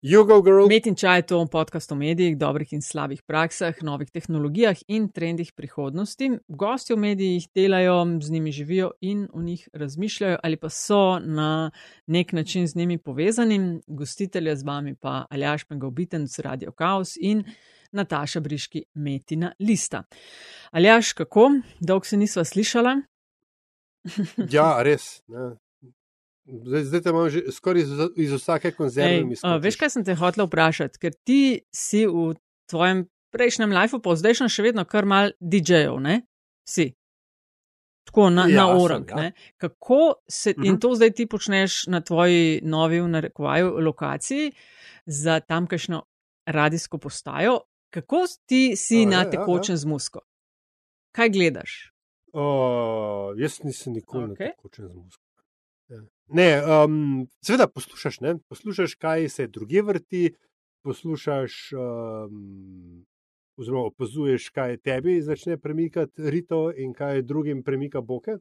Jugo Girl. Met in čaj to podcast o medijih, dobrih in slabih praksah, novih tehnologijah in trendih prihodnosti. Gosti v medijih delajo, z njimi živijo in o njih razmišljajo, ali pa so na nek način z njimi povezani. Gostitelja z vami pa Aljaš Pengovitenc, Radio Chaos in Nataša Briški, Metina Lista. Aljaš, kako? Dolgo se nisva slišala? ja, res. Ne. Zdaj, zdaj te imam že skoraj iz, iz vsake konzerve. Ej, veš, kaj sem te hotel vprašati? Ker ti si v tvojem prejšnjem lifeu, pa zdaj še vedno kar mal DJ-ov, ne? Si. Tako na, ja, na orang. Sem, ja. Kako se, uh -huh. in mhm. to zdaj ti počneš na tvoji novi, v narekovaju, lokaciji za tamkajšnjo radijsko postajo, kako ti si A, na ja, tekočem ja, ja. z musko? Kaj gledaš? O, jaz nisem nikoli okay. na tekočem z musko. Ne, um, seveda poslušaš, ne? poslušaš, kaj se druge vrti, poslušaš, um, oziroma opazuješ, kaj tebi začne premikati rito in kaj drugim premika boke.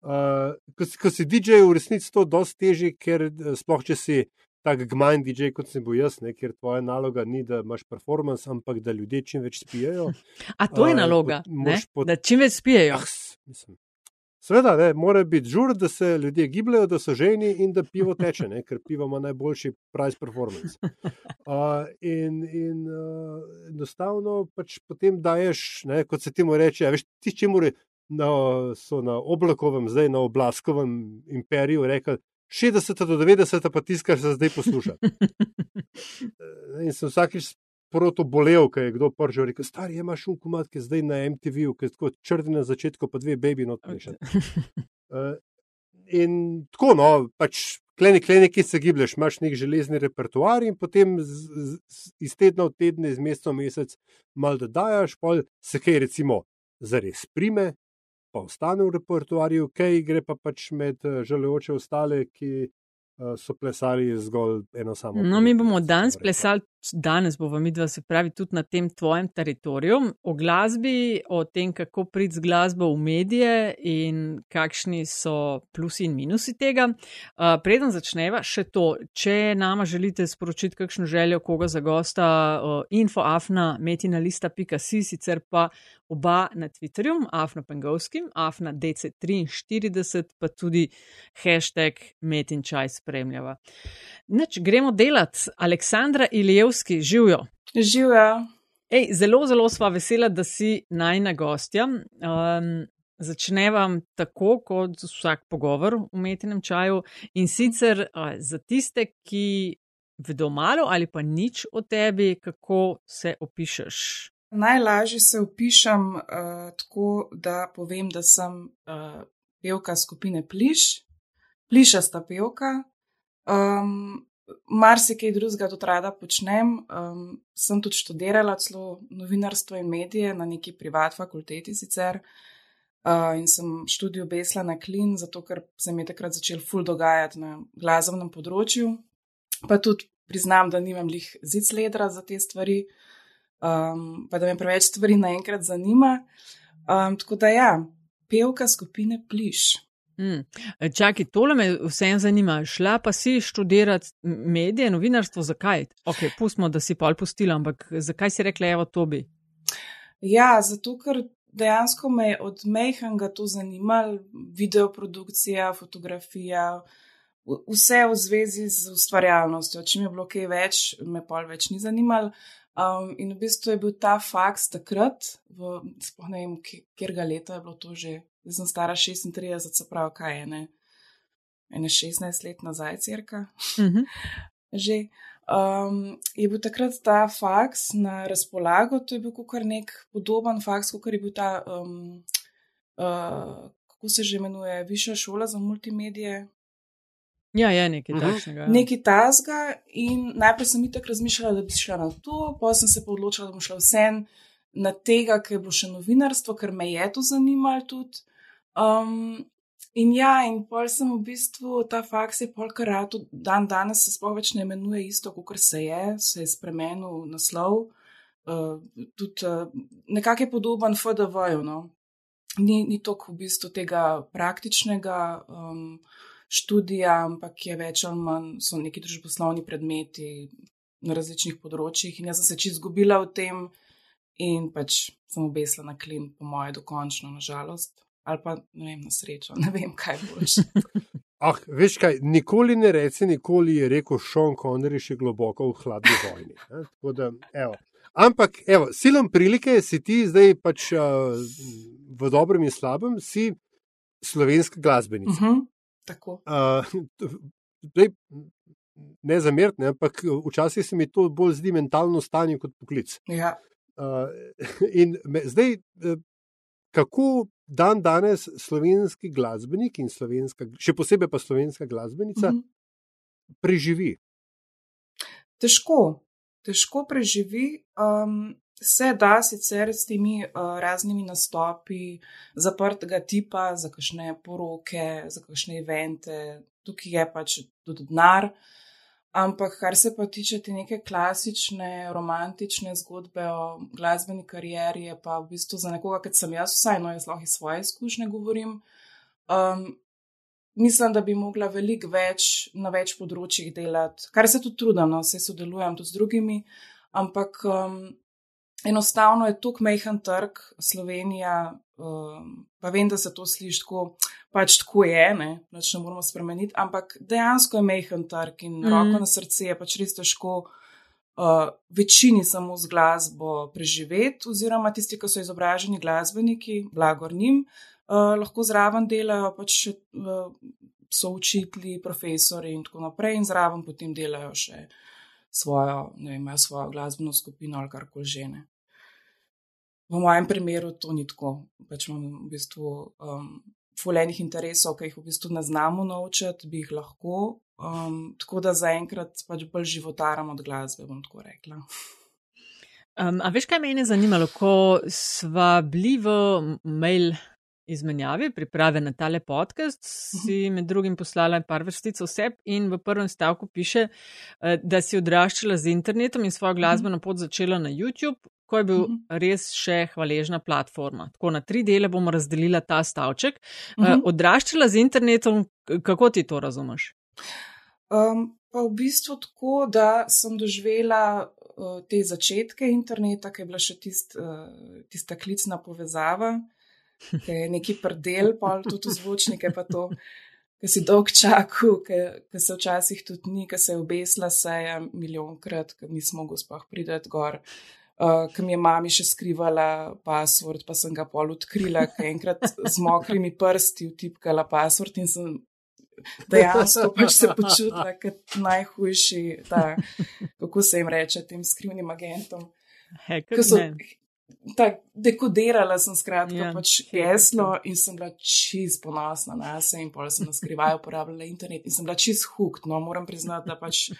Uh, ko, ko si DJ, v resnici to dosti težje, ker eh, sploh če si tak gmajn DJ, kot sem bil jaz, ne? ker tvoja naloga ni, da imaš performance, ampak da ljudje čim več spijajo. A to je naloga, uh, pot... da čim več spijajo. Ah, mislim. Seveda, ne, mora biti žur, da se ljudje gibljajo, da so ženi in da pivo teče, ne, ker pivo ima najboljši price performance. Uh, in in uh, enostavno pač potem daješ, ne, kot se ti mu reče, veš, ti če mora. Na, so na oblakovem, zdaj na oblaskovem imperiju rekli 60 do 90, pa tisto, kar se zdaj posluša. In sem vsakič proto bolel, ker je kdo pržil, rekel, stari, imaš šum komat, ki je zdaj na MTV-u, ki je tako črni na začetku, pa dve baby not prišel. Uh, in tako, no, pač kleni, kleni, ki se giblješ, imaš nek železni repertoar in potem z, z, iz tedna v tedne, iz meseca v mesec, mal da dajaš, pol se kaj recimo zares prime, pa ostane v repertoarju, kaj gre pa pač med eh, žalujoče ostale, ki so plesali zgolj eno samo. No, mi bomo danes plesali danes bomo mi dva se pravi tudi na tem tvojem teritoriju, o glasbi, o tem, kako priti z glasbo v medije in kakšni so plusi in minusi tega. Uh, preden začneva, še to, če nama želite sporočiti kakšno željo, koga za gosta, uh, infoafna, metinalista.si, sicer pa oba na Twitterju, afna pengovskim, afna DC43, pa tudi hashtag metinčaj spremljava. Neč, gremo delati. Aleksandra Ilijev Petrovski, živijo. Živijo. Zelo, zelo sva vesela, da si najna gostja. Um, Začnevam tako, kot vsak pogovor v umetnem čaju. In sicer uh, za tiste, ki vedo malo ali pa nič o tebi, kako se opišeš. Najlažje se opišem uh, tako, da povem, da sem uh, pevka skupine Pliš, plišasta pevka. Um, marsikaj drugega tudi rada počnem. Um, sem tudi študirala celo novinarstvo in medije na neki privat fakulteti sicer. Uh, in sem študijo besla na klin, zato ker se mi je takrat začel ful dogajati na glasovnem področju. Pa tudi priznam, da nimam lih zic ledra za te stvari, um, pa da me preveč stvari naenkrat zanima. Um, tako da ja, pevka skupine Pliš. Mm. Čakaj, tole me vsem zanima. Šla pa si študirati medije, novinarstvo, zakaj? Ok, pustimo, da si pol pustila, ampak zakaj si rekla, evo, to bi? Ja, zato ker dejansko me je od mehanga to zanimalo, videoprodukcija, fotografija, vse v zvezi z ustvarjalnostjo. Če mi je bilo kaj več, me pol več ni zanimalo. Um, in v bistvu je bil ta faks takrat, v, ne vem, kjer ga leta je bilo to že zdaj sem stara 36, se pravi, kaj je ne, ene 16 let nazaj, crka. Uh mhm. -huh. Že um, je bil takrat ta faks na razpolago, to je bil kar nek podoben faks, kot je bil ta, um, uh, kako se že imenuje, Višja šola za multimedije. Ja, je nekaj uh mhm. -huh. takšnega. Ja. Nekaj tasga, in najprej sem itak razmišljala, da bi šla na to, potem sem se pa odločila, da bom šla vsem na tega, ker bo še novinarstvo, ker me je to zanimalo tudi. Um, in ja, in pol sem v bistvu ta faks je polkar rad, dan danes se sploh več ne imenuje isto, kot se je, se je spremenil naslov. Uh, tudi uh, nekako je podoben FDV-ju. No? Ni, ni toliko v bistvu tega praktičnega um, študija, ampak je več ali manj so neki družboslovni predmeti, na različnih področjih in jaz sem se čist izgubila v tem in pač sem obesla na klin, po moje, dokončno, nažalost. Ali pa ne vem, na srečo, ne vem, kaj boš. Ah, veš kaj, nikoli ne reci, nikoli je rekel Sean Connery še globoko v hladni vojni. ne, tako Da, evo. Ampak, evo, silom prilike si ti zdaj pač uh, v dobrem in slabem, si slovenska glasbenica. Uh -huh. Tako. Uh, zdaj, ne zameriti, ampak včasih se mi to bolj zdi mentalno stanje kot poklic. Ja. Uh, in me, zdaj, eh, kako dan danes slovenski glasbenik in slovenska, še posebej pa slovenska glasbenica, Uh -huh. preživi? Težko, težko preživi. Um, se da sicer s temi uh, raznimi nastopi zaprtega tipa, za kakšne poroke, za kakšne evente, tukaj je pač tudi denar. Ampak, kar se pa tiče te neke klasične, romantične zgodbe o glasbeni karieri, je pa v bistvu za nekoga, kot sem jaz, vsaj no, jaz lahko iz svoje izkušnje govorim. Um, mislim, da bi mogla veliko več na več področjih delati, kar se tudi trudim, no, se sodelujem tudi z drugimi, ampak um, enostavno je tukaj mehen trg, Slovenija, um, pa vem, da se to sliši tako, pač tako je, ne, pač ne moramo spremeniti, ampak dejansko je mehen trg in mm. roko na srce je pač res težko. Uh, večini samo z glasbo preživeti, oziroma tisti, ki so izobraženi glasbeniki, blagor njim, uh, lahko zraven delajo, pač uh, so učitelji, profesori in tako naprej, in zraven potem delajo še svojo, ne vem, svojo glasbeno skupino ali karkoli že ne. V mojem primeru to ni tako. Pač imam v bistvu um, fulejnih interesov, ki jih v bistvu ne znamo naučiti, bi jih lahko. Um, tako da zaenkrat pač bolj životaram od glasbe, bom tako rekla. Um, a veš, kaj me je zanimalo, ko sva bili v mail izmenjavi, priprave na tale podcast, si med drugim poslala par vrstic oseb in v prvem stavku piše, eh, da si odraščala z internetom in svojo glasbeno pot začela na YouTube, ko je bil res še hvaležna platforma. Tako na tri dele bomo razdelila ta stavček. Uh, odraščala z internetom, kako ti to razumeš? Um, pa v bistvu tako, da sem doživela uh, te začetke interneta, ki je bila še tist, uh, tista klicna povezava, ki je neki predel, pa tudi zvočnike, pa to, ki si dolg čakal, ki se včasih tudi ni, ki se je obesla seja milijonkrat, ki nismo mogli sploh priti gor. Uh, ki mi je mami še skrivala password, pa sem ga pol odkrila, ker enkrat z mokrimi prsti vtipkala password in sem dejansko pač se počutila kot najhujši, ta, kako se jim reče, tem skrivnim agentom. Hacker, so, tak, dekodirala sem skratka ja, pač geslo in sem bila čist ponosna na sebe in pol sem na skrivaj uporabljala internet in sem bila čist hukt, no moram priznati, da pač.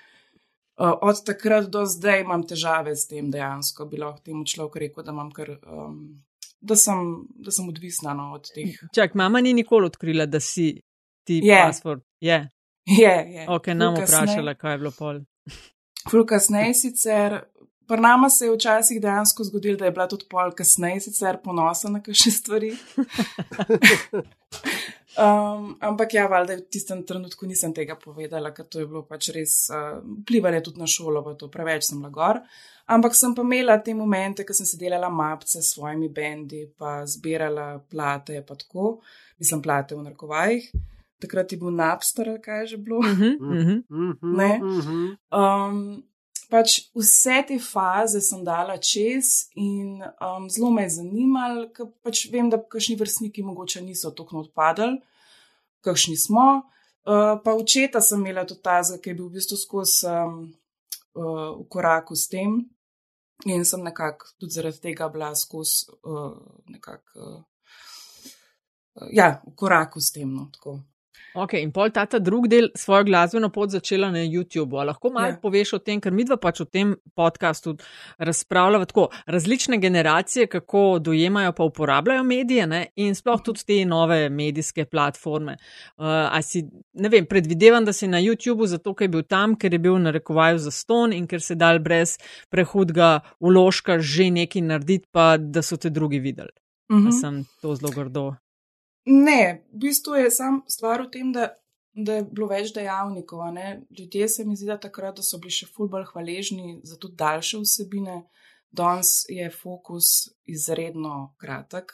Uh, od takrat do zdaj imam težave s tem, dejansko bi lahko temu človeku rekel, da, kar, um, da, sem, da sem odvisna no, od teh. Čak, mama ni nikoli odkrila, da si ti yeah. password. Je. Yeah. Yeah, yeah. Ok, nam vprašala, kaj je bilo pol. Ful kasneje sicer, pri nama se je včasih dejansko zgodilo, da je bila tudi pol kasneje sicer ponosna na kakšne stvari. Um, ampak ja, valjda v tistem trenutku nisem tega povedala, ker to je bilo pač res uh, vplivalo tudi na šolo, pa to preveč sem lagor. Ampak sem pa imela te momente, ko sem se delala mapce s svojimi bendi, pa zbirala plate, pa tako, mislim, plate v narkovajih. Takrat je bil Napster, kaj je že bilo. Uh -huh, uh -huh. Ne. Um, pač vse te faze sem dala čez in um, zelo me je zanimalo, ker pač vem, da kakšni vrstniki mogoče niso tako odpadali, kakšni smo. Uh, pa očeta sem imela tudi ta, ki je bil v bistvu skozi um, uh, v koraku s tem in sem nekako tudi zaradi tega bila skozi uh, nekako. Uh, ja, v koraku s tem. No, Ok, in pol ta drug del svojo glasbeno pot začela na YouTubu. A lahko malo ja. poveš o tem, ker mi dva pač v tem podkastu razpravljamo tako, različne generacije, kako dojemajo pa uporabljajo medije ne? in sploh tudi te nove medijske platforme. Uh, si, ne vem, predvidevam, da si na YouTubu zato, ker je bil tam, ker je bil na rekovaju za ston in ker se dal brez prehudga uložka že nekaj narediti, pa da so te drugi videli. Uh -huh. Sem to zelo grdo Ne, v bistvu je sam stvar v tem, da da je bilo več dejavnikov. Ljudje se mi zdi, da takrat da so bili še ful bolj hvaležni za tudi daljše vsebine. Danes je fokus izredno kratek,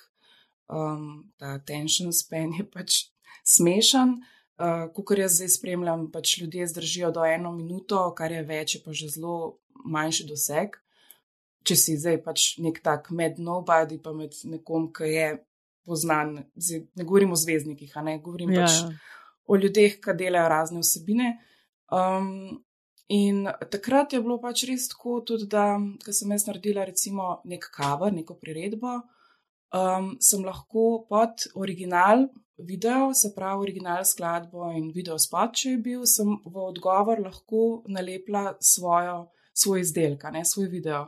um, ta attention span je pač smešen. Uh, Kukor jaz zdaj spremljam, pač ljudje zdržijo do eno minuto, kar je več, je pa že zelo manjši doseg. Če si zdaj pač nek tak med nobody, pa med nekom, ki je poznan, zdaj, ne govorim o zvezdnikih, ne govorim ja. pač o ljudeh, ki delajo razne vsebine. Um, in takrat je bilo pač res tako, tudi da, ko sem jaz naredila recimo nek cover, neko priredbo, um, sem lahko pod original video, se pravi original skladbo in video spot, če je bil, sem v odgovor lahko nalepila svojo, svoj izdelek, ne svoj video.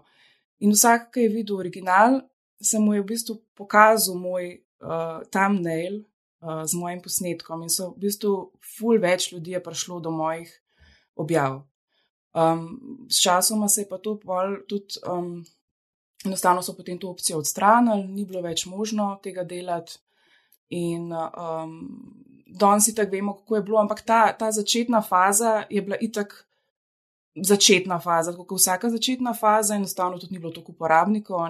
In vsak, ki je videl original, sem mu je v bistvu pokazal moj uh, thumbnail uh, z mojim posnetkom in so v bistvu ful več ljudi je prišlo do mojih objav. Um, s časoma se je pa to pol tudi, um, enostavno so potem to opcijo odstranili, ni bilo več možno tega delati. In um, danes itak vemo, kako je bilo, ampak ta, ta začetna faza je bila itak začetna faza, kot vsaka začetna faza, enostavno tudi ni bilo toliko uporabnikov.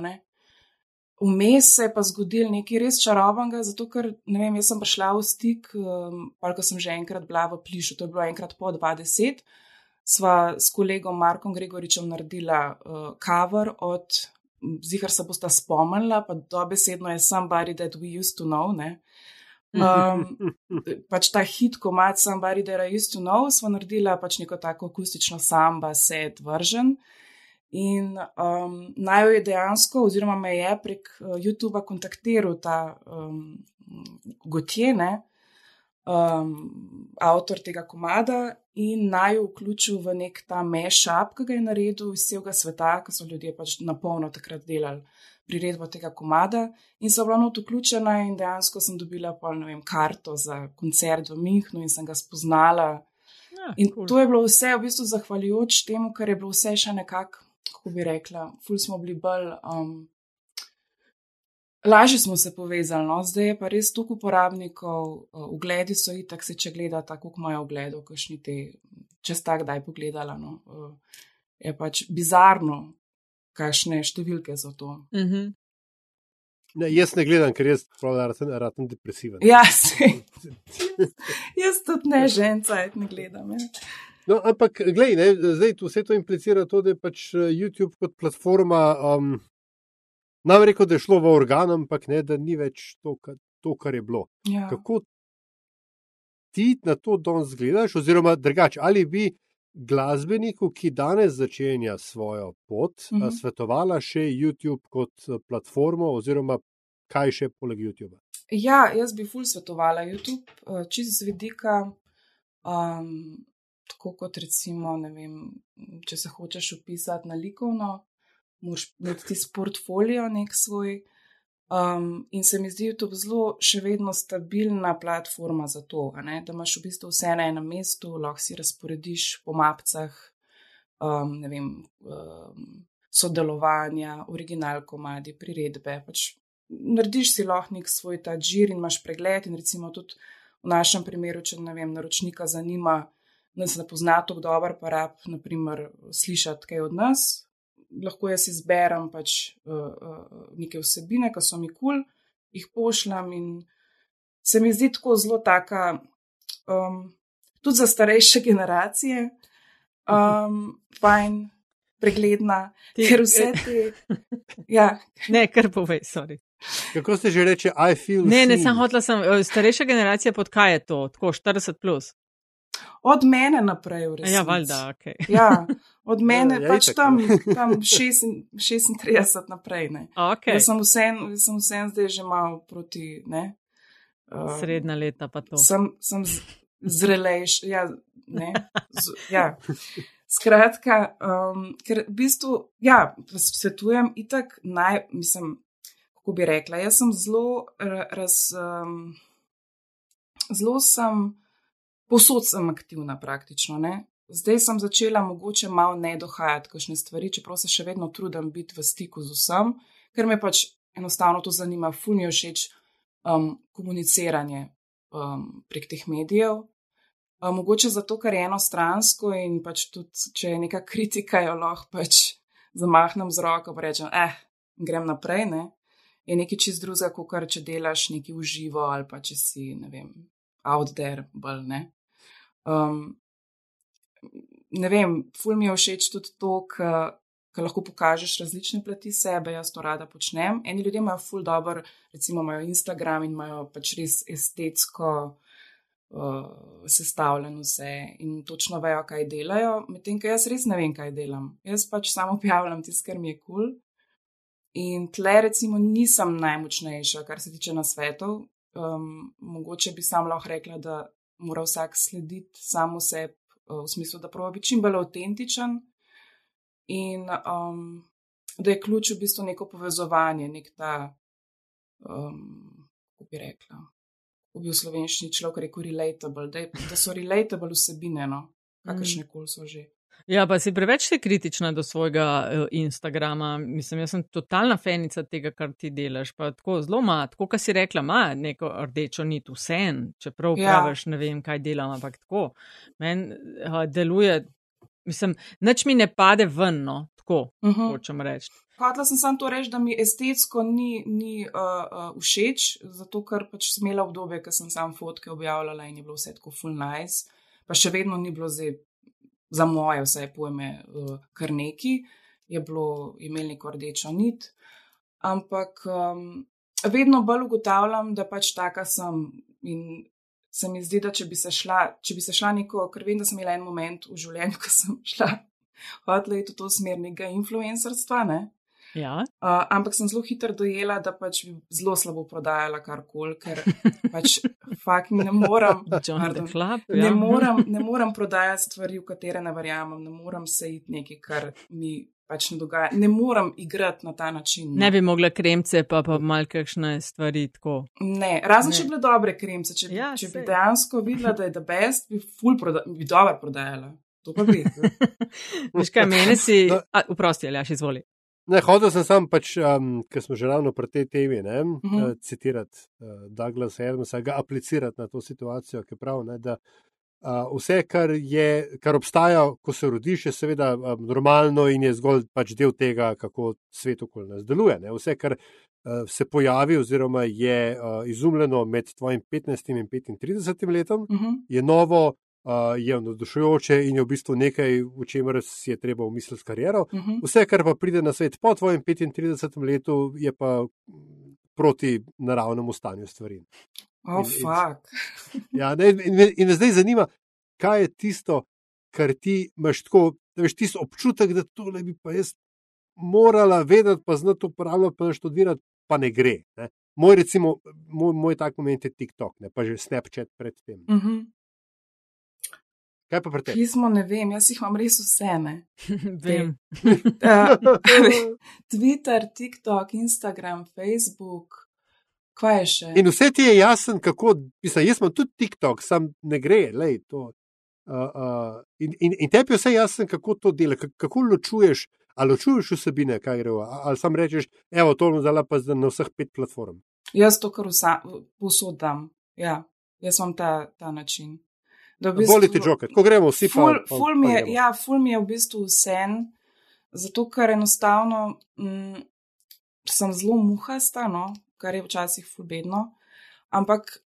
Vmes se je pa zgodil nekaj res čarobnega, zato ker, ne vem, jaz sem prišla v stik, um, pa ko sem že enkrat bila v Plišu, to je bilo enkrat po 20, sva s kolegom Markom Gregoričem naredila uh, cover od zihar se boste spomnila, pa dobesedno je somebody that we used to know. Ne? Um, pač ta hit, ko ima somebody that I used to know, smo naredila pač neko tako akustično samba, set vržen. In um, naj jo je dejansko, oziroma me je prek uh, YouTube-a kontaktiral ta um, Gotjene, um, avtor tega komada, in naj jo vključil v nek ta mešap, ki ga je naredil iz celega sveta, ki so ljudje pač na polno takrat delali priredbo tega komada. In so bila not vključena, in dejansko sem dobila pa, ne vem, karto za koncert v Münchnu in sem ga spoznala. Ja, in cool. to je bilo vse v bistvu zahvaljujoč temu, ker je bilo vse še nekako, kako bi rekla, ful smo bili bolj. Um, Lažje smo se povezali, no? zdaj je pa res toliko uporabnikov, ugledi so itak, se če gleda tako, kot imajo ogledov, kakšni te, če sta kdaj pogledala. No? Je pač bizarno, kakšne številke so to. Mm -hmm. ne, jaz ne gledam, ker jaz pravim depresiven. Ja, jaz tudi ne, ženca, ne gledam. Ja. No, ampak, gledaj, zdaj vse to implicira to, da je pač eh, YouTube kot platforma. Um, Nam rekel, da je šlo v organ, ampak ne, da ni več to, kar, to, kar je bilo. Ja. Kako ti na to danes gledaš, oziroma drugače, ali bi glasbeniku, ki danes začenja svojo pot, -hmm. svetovala še YouTube kot platformo, oziroma kaj še poleg YouTube? Ja, jaz bi ful svetovala YouTube, čist z vidika. Um, tako kot recimo, vem, če se hočeš upisati na likovno, moraš imeti tisti portfolio nek svoj. Um, in se mi zdi, da je to zelo še vedno stabilna platforma za to, da imaš v bistvu vse na enem mestu, lahko si razporediš po mapcah, um, ne vem, um, sodelovanja, original komadi, priredbe. Pač narediš si lahko nek svoj ta žir in imaš pregled. In recimo tudi v našem primeru, če ne vem, naročnika zanima, da se ne pozna tako dobro, pa rab, naprimer, slišati kaj od nas, lahko jaz izberem pač, uh, uh, neke vsebine, ki so mi kul, cool, jih pošljem. In se mi zdi tako zelo taka, um, tudi za starejše generacije, um, fajn, pregledna, Ti, ker vse te. Ja. Ne, kar povej, sorry. Kako se že reče, I feel. Ne, ne, sem hotla, sem, starejša generacija, pod kaj je to, tako 40 plus. Od mene naprej, v resnici. Ja, valjda, ok. Ja, od mene ja, pač tam, tam 36 naprej. Okay. Jaz sem vsem, sem vsem zdaj že malo proti. Ne? Uh, Srednja leta pa to. Sem, sem zrelejš. Ja, ne, z, ja. Skratka, um, ker v bistvu, ja, svetujem itak naj, mislim, kako bi rekla, jaz sem zelo raz. Um, zelo sem posod sem aktivna praktično. Ne? Zdaj sem začela mogoče malo ne dohajati kakšne stvari, čeprav se še vedno trudim biti v stiku z vsem, ker me pač enostavno to zanima, funijo všeč um, komuniciranje um, prek teh medijev. Uh, mogoče zato, ker je enostransko in pač tudi, če je neka kritika, jo lahko pač zamahnem z roko in rečem, eh, grem naprej. Ne? Je nekaj čist drugega, kot kar če delaš nekaj v živo ali pa če si, ne vem, out there, bolj ne. Um, ne vem, ful mi je všeč tudi to, ker lahko pokažeš različne plati sebe, jaz to rada počnem. Eni ljudje imajo ful dobro, recimo imajo Instagram in imajo pač res estetsko uh, sestavljeno vse in točno vejo, kaj delajo, medtem ko jaz res ne vem, kaj delam. Jaz pač samo objavljam tisto, kar mi je kul. Cool. In tle, recimo, nisem najmočnejša, kar se tiče nasvetov. Um, mogoče bi sam lahko rekla, da mora vsak slediti samo sebi, v smislu, da pravi biti čim bolj avtentičen in um, da je ključ v bistvu neko povezovanje, nek ta, um, kako bi rekla, kako bi v slovenščini človek rekel, relatable, da, je, da so relatable vsebine, no, kakršne mm. koli so že. Ja, pa si preveč si kritična do svojega uh, Instagrama. Mislim, jaz sem totalna fenica tega, kar ti delaš. Pa tako zelo ima, tako kot si rekla, ima neko rdečo nit vse, čeprav ja. praviš, ne vem, kaj delam, ampak tako. Meni uh, deluje, mislim, nič mi ne pade ven, no, tako uh mhm. -huh. hočem reči. Hotla sem samo to reči, da mi estetsko ni, ni uh, uh, všeč, zato ker pač sem imela obdobje, ko sem sam fotke objavljala in je bilo vse tako full nice, pa še vedno ni bilo zdaj za moje vse pojme, uh, kar neki, je bilo imel neko rdečo nit. Ampak um, vedno bolj ugotavljam, da pač taka sem in se mi zdi, da če bi se šla, če bi se šla neko, ker vem, da sem imela en moment v življenju, ko sem šla, hotla je to, to smer nekega influencerstva, ne? Ja. Uh, ampak sem zelo hitro dojela, da pač bi zelo slabo prodajala karkoli, ker pač fakt ne moram. Pardon, Flap, ja. ne, moram ne moram prodajati stvari, v katere ne verjamem, ne moram se iti nekaj, kar mi pač ne dogaja. Ne moram igrati na ta način. Ne, ne bi mogla kremce, pa pa mal kakšne stvari tako. Ne, razen ne. če bi bile dobre kremce, če, ja, če bi dejansko videla, da je the best, bi ful proda bi dobro prodajala. To pa bi. Veš kaj, meni si, uprosti, ali ja, izvoli. Ne, hodil sem sam, pač, um, ker smo že ravno pri tej temi, ne, uh -huh. uh, citirati uh, Douglas Adamsa, ga aplicirati na to situacijo, ki pravi, da uh, vse, kar, je, kar obstaja, ko se rodiš, je seveda um, normalno in je zgolj pač del tega, kako svet okoli nas deluje. Ne. Vse, kar uh, se pojavi oziroma je uh, izumljeno med tvojim 15 in 35 letom, uh -huh. je novo, je navdušujoče in je v bistvu nekaj, v čemer si je treba umisliti s kariero. Uh mhm. -huh. Vse, kar pa pride na svet po tvojem 35. letu, je pa proti naravnemu stanju stvari. Oh, in, in, ja, ne, in, in, in me zdaj zanima, kaj je tisto, kar ti imaš tako, da veš tisto občutek, da to ne bi pa jaz morala vedeti, pa znati uporabljati, pa študirati, pa ne gre. Ne. Moj, recimo, moj, moj tak moment je TikTok, ne pa že Snapchat predtem. Uh mhm. -huh. Kaj pa pri tebi? Pismo ne vem, jaz jih imam res vse. vem. Twitter, TikTok, Instagram, Facebook. Kaj je še? In vse ti je jasno, kako, mislim, jaz imam tudi TikTok, sam ne gre, lej to. Uh, uh, in, in, in tebi je vse jasno, kako to dela, kako ločuješ, ali ločuješ vsebine, kaj gre, ali sam rečeš, evo, to bom zdala pa na vseh pet platform. Jaz to kar posodam, ja, jaz imam ta, ta način. Volite žoket, ko gremo vsi ful, pa, ful, mi je, ja, ful mi je v bistvu vse, zato ker enostavno m, mm, sem zelo muhasta, no, kar je včasih ful bedno, ampak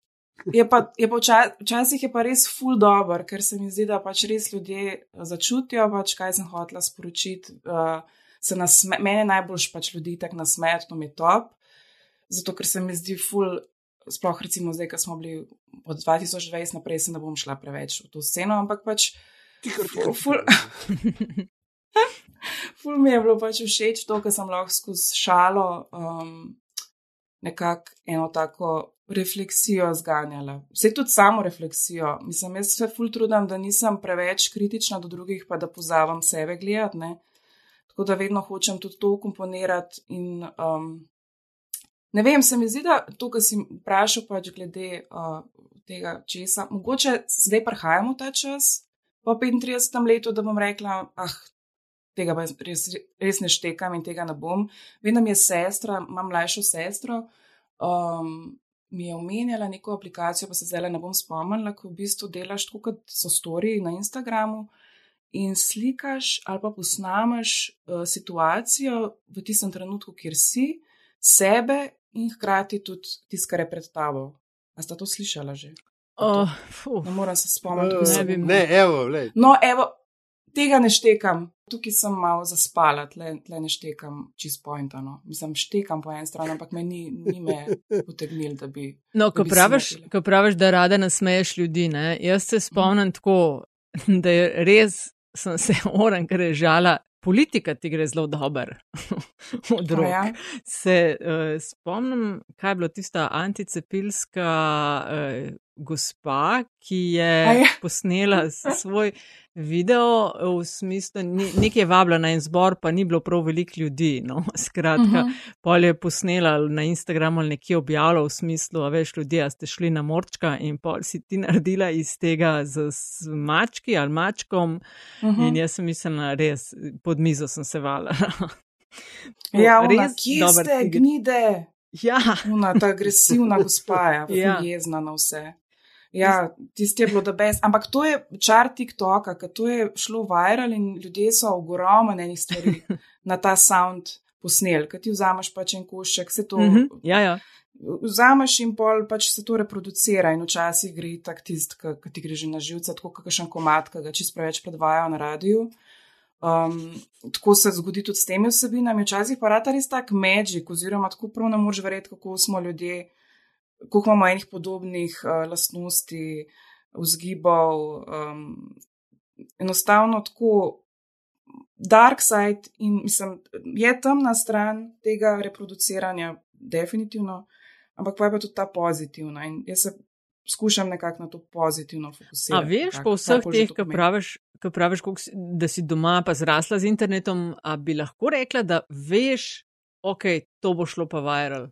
je pa, je pa včasih, včasih je pa res ful dobr, ker se mi zdi, da pač res ljudje začutijo, pač, kaj sem hotela sporočiti. Uh, Mene najbolj pač ljudi tako nasmejajo, to mi je top, zato ker se mi zdi ful sploh recimo zdaj, ko smo bili od 2020 naprej, se ne bom šla preveč v to sceno, ampak pač. Ful, ful mi je bilo pač všeč to, ker sem lahko skozi šalo um, nekako eno tako refleksijo zganjala. Vse tudi samo refleksijo. Mislim, jaz se ful trudim, da nisem preveč kritična do drugih, pa da pozavam sebe gledati. Tako da vedno hočem tudi to komponirati in um, Ne vem, se mi zdi, da to, kar si vprašal, pač glede uh, tega česa, mogoče zdaj prihajamo ta čas, po 35 letu, da bom rekla, ah, tega pa res, res ne štekam in tega ne bom. Vem, da mi je sestra, imam mlajšo sestro, um, mi je omenjala neko aplikacijo, pa se zdaj ne bom spomnila, ko v bistvu delaš tako, kot so storiji na Instagramu in slikaš ali pa posnameš uh, situacijo v tistem trenutku, kjer si, sebe in hkrati tudi tisto, kar je pred tabo. A sta to slišala že? Oh, ne moram se spomniti, kako se bi. Ne, evo, no, evo, tega ne štekam. Tukaj sem malo zaspala, tle, tle ne štekam čist pointano. Mislim, štekam po eni strani, ampak me ni, ni me potegnil, da bi. No, ko, bi praviš, ko praviš, da rada nasmeješ ljudi, ne? jaz se spomnim mm. tako, da je res sem se oran, ker je žala. Politika ti gre zelo dobro od rok. Ja. Se uh, spomnim, kaj je bilo tista anticepilska uh, gospa, ki je ja. posnela svoj video v smislu, nekaj je vabila na en zbor, pa ni bilo prav veliko ljudi. No? Skratka, uh -huh. pol je posnela na Instagramu ali nekje objavila v smislu, a veš ljudi, a ste šli na morčka in pol si ti naredila iz tega z, z mački ali mačkom. Uh -huh. In jaz sem mislila, res pod mizo sem se vala. ja, res, kje ste, gnide. Ja. Una, ta agresivna gospa je ja. jezna na vse. Ja, tisti je bilo da best. Ampak to je čar TikToka, ker to je šlo viral in ljudje so ogromno enih stvari na ta sound posnel, ker ti vzameš pač en košček, se to. Mm -hmm. Ja, ja. Vzameš in pol pač se to reproducira in včasih gre tak tist, ki ti gre že na živce, tako kakšen komat, ki ga čist preveč predvajajo na radiju. Um, tako se zgodi tudi s temi vsebinami. Včasih pa rata res tak magic, oziroma tako prav ne moreš verjeti, kako smo ljudje koliko imamo enih podobnih uh, lastnosti, vzgibov. Um, enostavno tako dark side in mislim, je temna stran tega reproduciranja, definitivno, ampak pa je pa tudi ta pozitivna in jaz se skušam nekako na to pozitivno fokusirati. A veš, po vseh teh, ki praviš. Ko praviš, da si doma pa zrasla z internetom, bi lahko rekla, da veš, ok, to bo šlo pa viral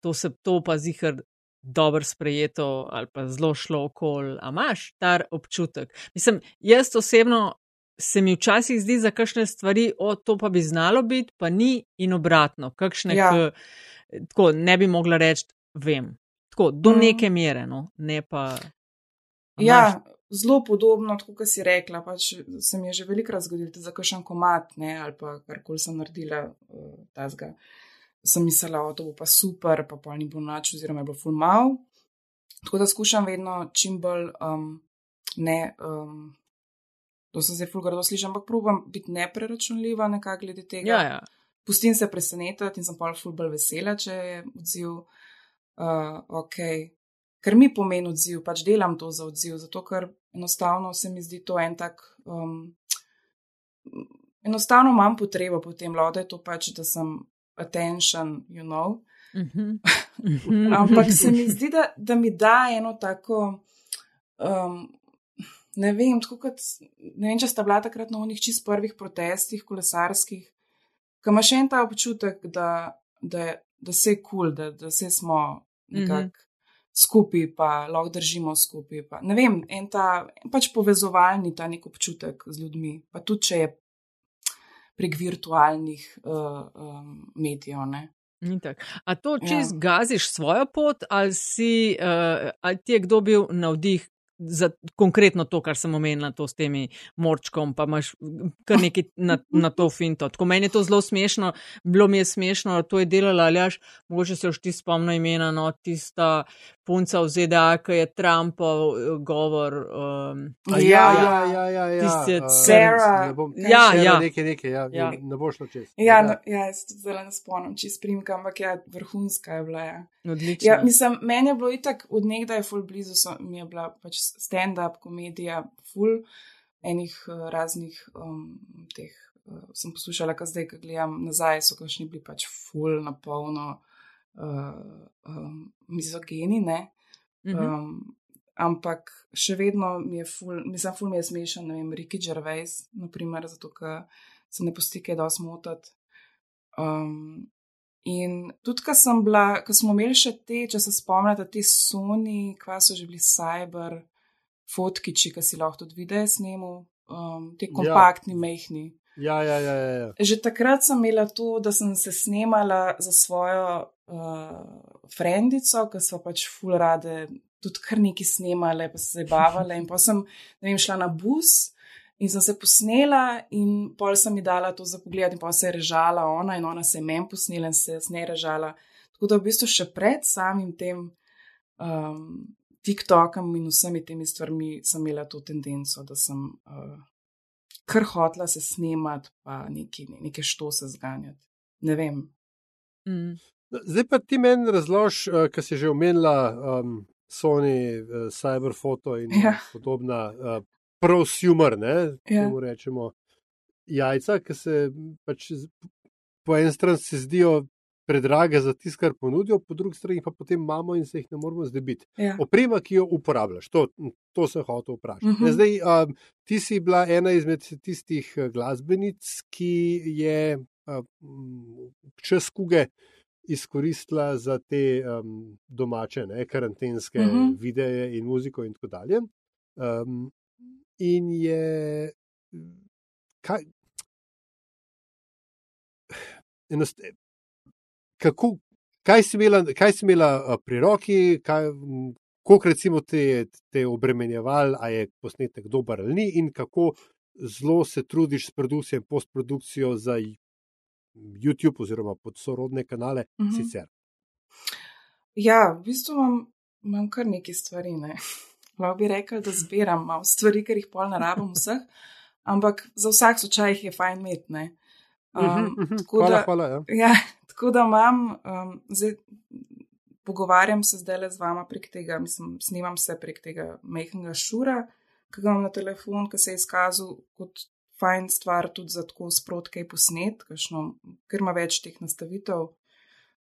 to se to pa zihar dobro sprejeto ali pa zelo šlo okol, a imaš ta občutek. Mislim, jaz osebno se mi včasih zdi za kakšne stvari, o to pa bi znalo biti, pa ni in obratno, kakšne, ja. k, tako ne bi mogla reči, vem. Tako, do mm. neke mere, no, ne pa. Ja, zelo podobno, kot si rekla. Pač se mi je že velikokrat zgodilo, da za kakšen komat ne, ali pa karkoli sem naredila, uh, tazga. Uh, sem mislila, da bo pa super, pa pa ni bilo noč, oziroma je bilo full mal. Tako da skušam vedno čim bolj um, ne. Um, To se zdaj fulgardo sliši, ampak probujem biti nepreračunljiva nekako glede tega. Ja, ja. Pustim se presenetiti in sem pa ful bolj vesela, če je odziv. Uh, ok. Ker mi pomeni odziv, pač delam to za odziv, zato ker enostavno se mi zdi to en tak. Um, enostavno imam potrebo po tem, da je to pač, da sem attention, you know. Mhm. Ampak se mi zdi, da, da mi da eno tako, um, ne vem, tako kot, ne vem, če sta bila takrat na onih čist prvih protestih kolesarskih, kam imaš en ta občutek, da, da, da se je kul, cool, da, da se smo nekako. Mm -hmm. Skupaj pa lahko držimo skupaj. Pa. Ne vem, en ta pač povezovalni ta nek občutek z ljudmi, pa tudi če je prek virtualnih uh, um, medijev. A to čez ja. gaziš svojo pot, ali, si, uh, ali ti je kdo bil navdih za konkretno to, kar sem omenila, to s temi morčkom, pa imaš kar nekaj na, na to finto. Tako meni je to zelo smešno, bilo mi je smešno, da to je delala, ali až mogoče se už ti spomni imena, no, tista punca v ZDA, ki je Trumpov eh, govor. Um, ja, ja, ja, ja, ja. Tiste, uh, Sarah. Ja, ja. Nekaj, nekaj, ja, ja. Ne boš šlo čez. Ja, ja. No, ja jaz tudi zelo ne spomnim, čez primka, ampak ja, vrhunska je bila. Ja. Odlično. Ja, mislim, meni je bilo itak od nekdaj full blizu, so, mi je bila pač stand-up komedija, full enih uh, raznih um, teh. Uh, sem poslušala, kaj zdaj, ko gledam nazaj, so kašni bili pač full na polno uh, um, mizogeni, ne. Um, mhm. ampak še vedno mi je ful, mislim, ful mi je smešen, ne vem, Ricky Gervais, naprimer, zato ker se ne postike, da osmotati. Um, In tudi, ko sem bila, ko smo imeli še te, če se spomnite, te Sony, kva so že bili cyber, fotkiči, ki si lahko tudi videe snemu, um, te ja. kompaktni, ja. mehni. Ja, ja, ja, ja, ja. Že takrat sem imela to, da sem se snemala za svojo uh, frendico, ki so pač full rade, tudi kar neki snemale, pa se zabavale. In pa sem, ne vem, šla na bus in sem se posnela, in pol sem ji dala to za pogled, in pa se je režala ona, in ona se je meni posnela, in se je z njej režala. Tako da v bistvu še pred samim tem um, TikTokom in vsemi temi stvarmi sem imela to tendenco, da sem uh, kar hotla se snemati, pa neki, neke što se zganjati. Ne vem. Mm. Zdaj pa ti meni razlož, uh, kar si že omenila, um, Sony, uh, Cyberphoto in Ja. podobna uh, prosumer, ne, Ja. temu rečemo, jajca, ki se pač po eni strani se zdijo predrage za tisto, kar ponudijo, po drugi strani pa potem imamo in se jih ne moremo zdebiti. Ja. Oprema, ki jo uporabljaš, to, to sem hotel vprašati. Uh Mhm. -huh. Zdaj, um, ti si bila ena izmed tistih eh, glasbenic, ki je um, čez kuge izkoristila za te um, domače, ne, karantenske uh Mhm. -huh. videe in muziko in tako dalje. Um, in je. Kaj, enost, kako, kaj, si imela, kaj si imela a, pri roki, koliko recimo te, te obremenjeval, a je posnetek dober ali ni, in kako zelo se trudiš s produkcijo in postprodukcijo za YouTube oziroma pod sorodne kanale uh Mhm. -huh. sicer. Ja, v bistvu imam, imam kar nekaj stvari. Ne. Lahko bi rekel, da zbiram malo stvari, ker jih pol ne rabim vseh, ampak za vsak slučaj jih je fajn imeti. Um, Mhm, mhm. tako Hvala, da- hvala. Ja. Ja, tako da imam, um, zdaj, pogovarjam se zdaj le z vama prek tega, mislim, snimam se prek tega mehkega šura, ki ga imam na telefon, ki se je izkazal kot fajn stvar tudi za tako sprotke posnet, kakšno, ker ima več teh nastavitev.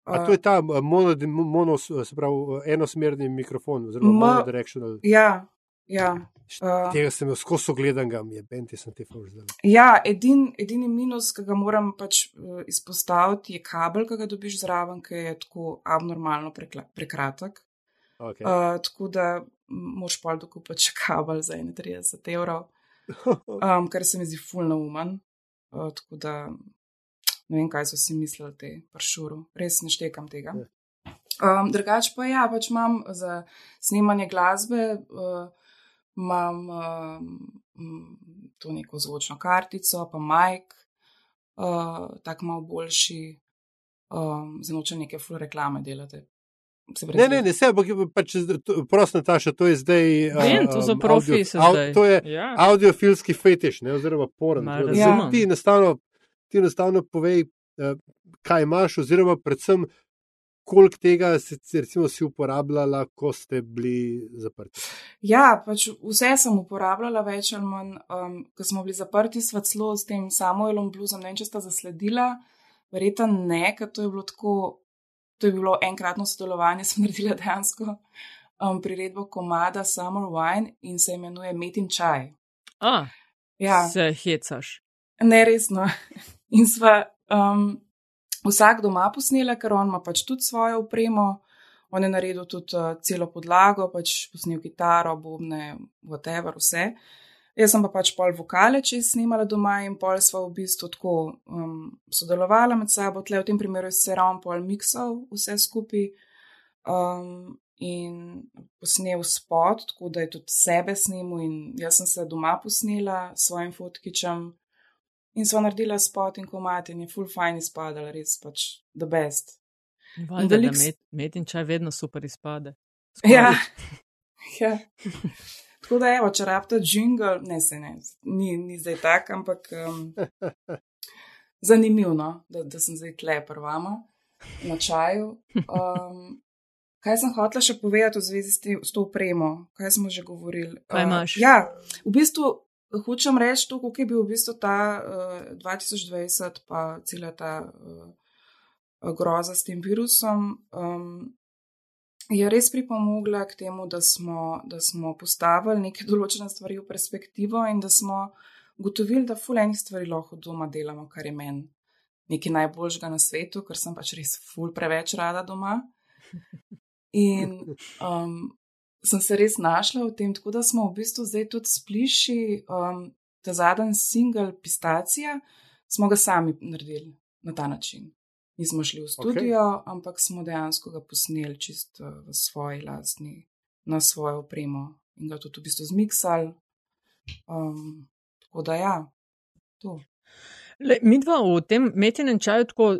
A to je ta a, mono, mono, se pravi, enosmerni mikrofon, Ma- monodirectional. Ja, ja. Uh, Tega sem jaz skozi ogledan, ga je benti, sem te fuž zdaj. ja edin, edini minus, ki ga moram pač uh, izpostaviti, je kabel, ki ga dobiš zraven, ki je tako abnormalno prekla, prekratek. Okay. Uh, tako da moš pol dokupiti še kabel za 31 evrov, um, kar se mi zdi fulno umen. Uh, tako da ne vem, kaj so si mislili te pršuru, res ne štekam tega. Ja. Um, drugač pa ja, pač imam za snemanje glasbe, uh, imam um, to neko zvočno kartico, pa majk, uh, tako malo boljši, um, zelo če neke flu reklame delate. Se Ne, ne, ne, vse, ampak pač, prosti, Nataša, to je zdaj. Vem, to so um, profi audio- se au- zdaj. To je Ja. audiofilski fetiš, ne, oziroma razumem. zdaj Ti enostavno, ti enostavno povej, eh, kaj imaš, oziroma predvsem, koliko tega si, recimo, si uporabljala, ko ste bili zaprti. Ja, pač vse sem uporabljala, več ali manj. Um, ko smo bili zaprti, sva celo s tem Samuelom Bluzom, ne vem, če sta zasledila, verjetno ne, ker to je bilo tako, to je bilo enkratno sodelovanje, sem naredila dejansko um, priredbo komada Summer Wine in se imenuje Metin čaj. A, Ja, se hecaš. neresno. In sva um, vsak doma posnela, ker on ima pač tudi svojo opremo. On je naredil tudi uh, celo podlago, pač posnel kitaro, bobne, whatever, vse. Jaz sem pa pač pol vokale, če snimala doma in pol sva v bistvu tako um, sodelovala med sabo. Tle v tem primeru je se ravno pol miksal vse skupaj um, in posnel spot, tako da je tudi sebe snimil in jaz sem se doma posnela s svojim fotkičem. In so naredila spot in komat in je full fine izpadala, res pač the best. Valjda, da s- met, metin čaj vedno super izpade. Ja, ja. Tako da, evo, če rabite jingle, ne se ne, ni, ni zdaj tak, ampak um, zanimivo, no, da, da sem zdaj tle prvama na čaju. Um, kaj sem hotela še povedati v zvezi s, te, s to opremo? Kaj smo že govorili? Kaj Uh, imaš? ja, v bistvu hočem reči to, kako je bil v bistvu ta uh, 2020, pa cela ta uh, groza s tem virusom. Um, je res pripomogla k temu, da smo, da smo postavili neke določene stvari v perspektivo in da smo ugotovili, da ful enih stvari lahko doma delamo, kar je meni nekaj najboljšega na svetu, ker sem pač res ful preveč rada doma. In um, sem se res našla v tem, tako da smo v bistvu zdaj tudi spliši, um, ta zadnji single Pistacija smo ga sami naredili na ta način. Nismo šli v studio, okay. ampak smo dejansko ga posneli čist uh, v svoji lastni, na svojo opremo in ga tudi v bistvu zmiksali. Um, tako da ja, to. Le, mi dva v tem metinem čaju tako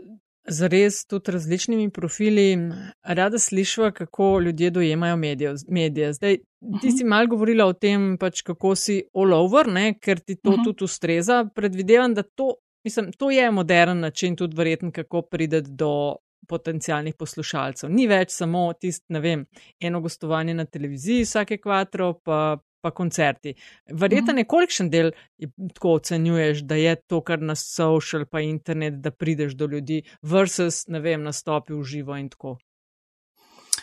zares tudi različnimi profili rada slišva, kako ljudje dojemajo medijo, medije. Zdaj, ti uh -huh. si mal govorila o tem, pač kako si all over, ne, ker ti to uh -huh. tudi ustreza. Predvidevam, da to, mislim, to je modern način tudi verjeten, kako prideti do potencijalnih poslušalcev. Ni več samo tist, ne vem, eno gostovanje na televiziji vsake kvatro, pa pa koncerti. Verjetno Mhm. nekolikšen del tako ocenjuješ, da je to, kar na social pa internet, da prideš do ljudi, versus, ne vem, nastopi v živo in tako.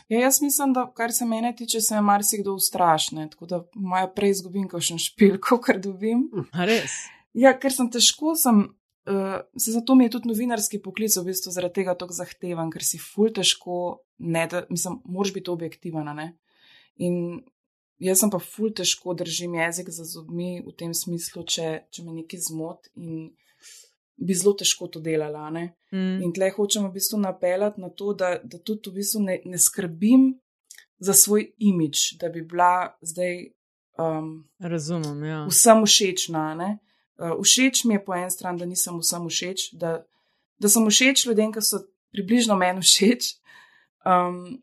Ja, jaz mislim, da kar se mene tiče, se je marsikdo ustrašne, tako da moja prej izgubim kakšen špil, kar dobim. A res? Ja, ker sem težko, sem, uh, se zato mi je tudi novinarski poklic v bistvu zaradi tega tako zahteven, ker si ful težko, ne da, mislim, moraš biti objektiven, a ne. In jaz sem pa ful težko držim jezik za zobmi v tem smislu, če, če me nekaj zmot in bi zelo težko to delala, ne. Mm. In tle hočem v bistvu napeljati na to, da, da tudi v bistvu ne, ne skrbim za svoj imič, da bi bila zdaj um, Razumem, ja. vsem všečna. a ne. Uh, všeč mi je po eni strani, da nisem vsem všeč, da, da sem všeč ljudem, ki so približno meni všeč. Um,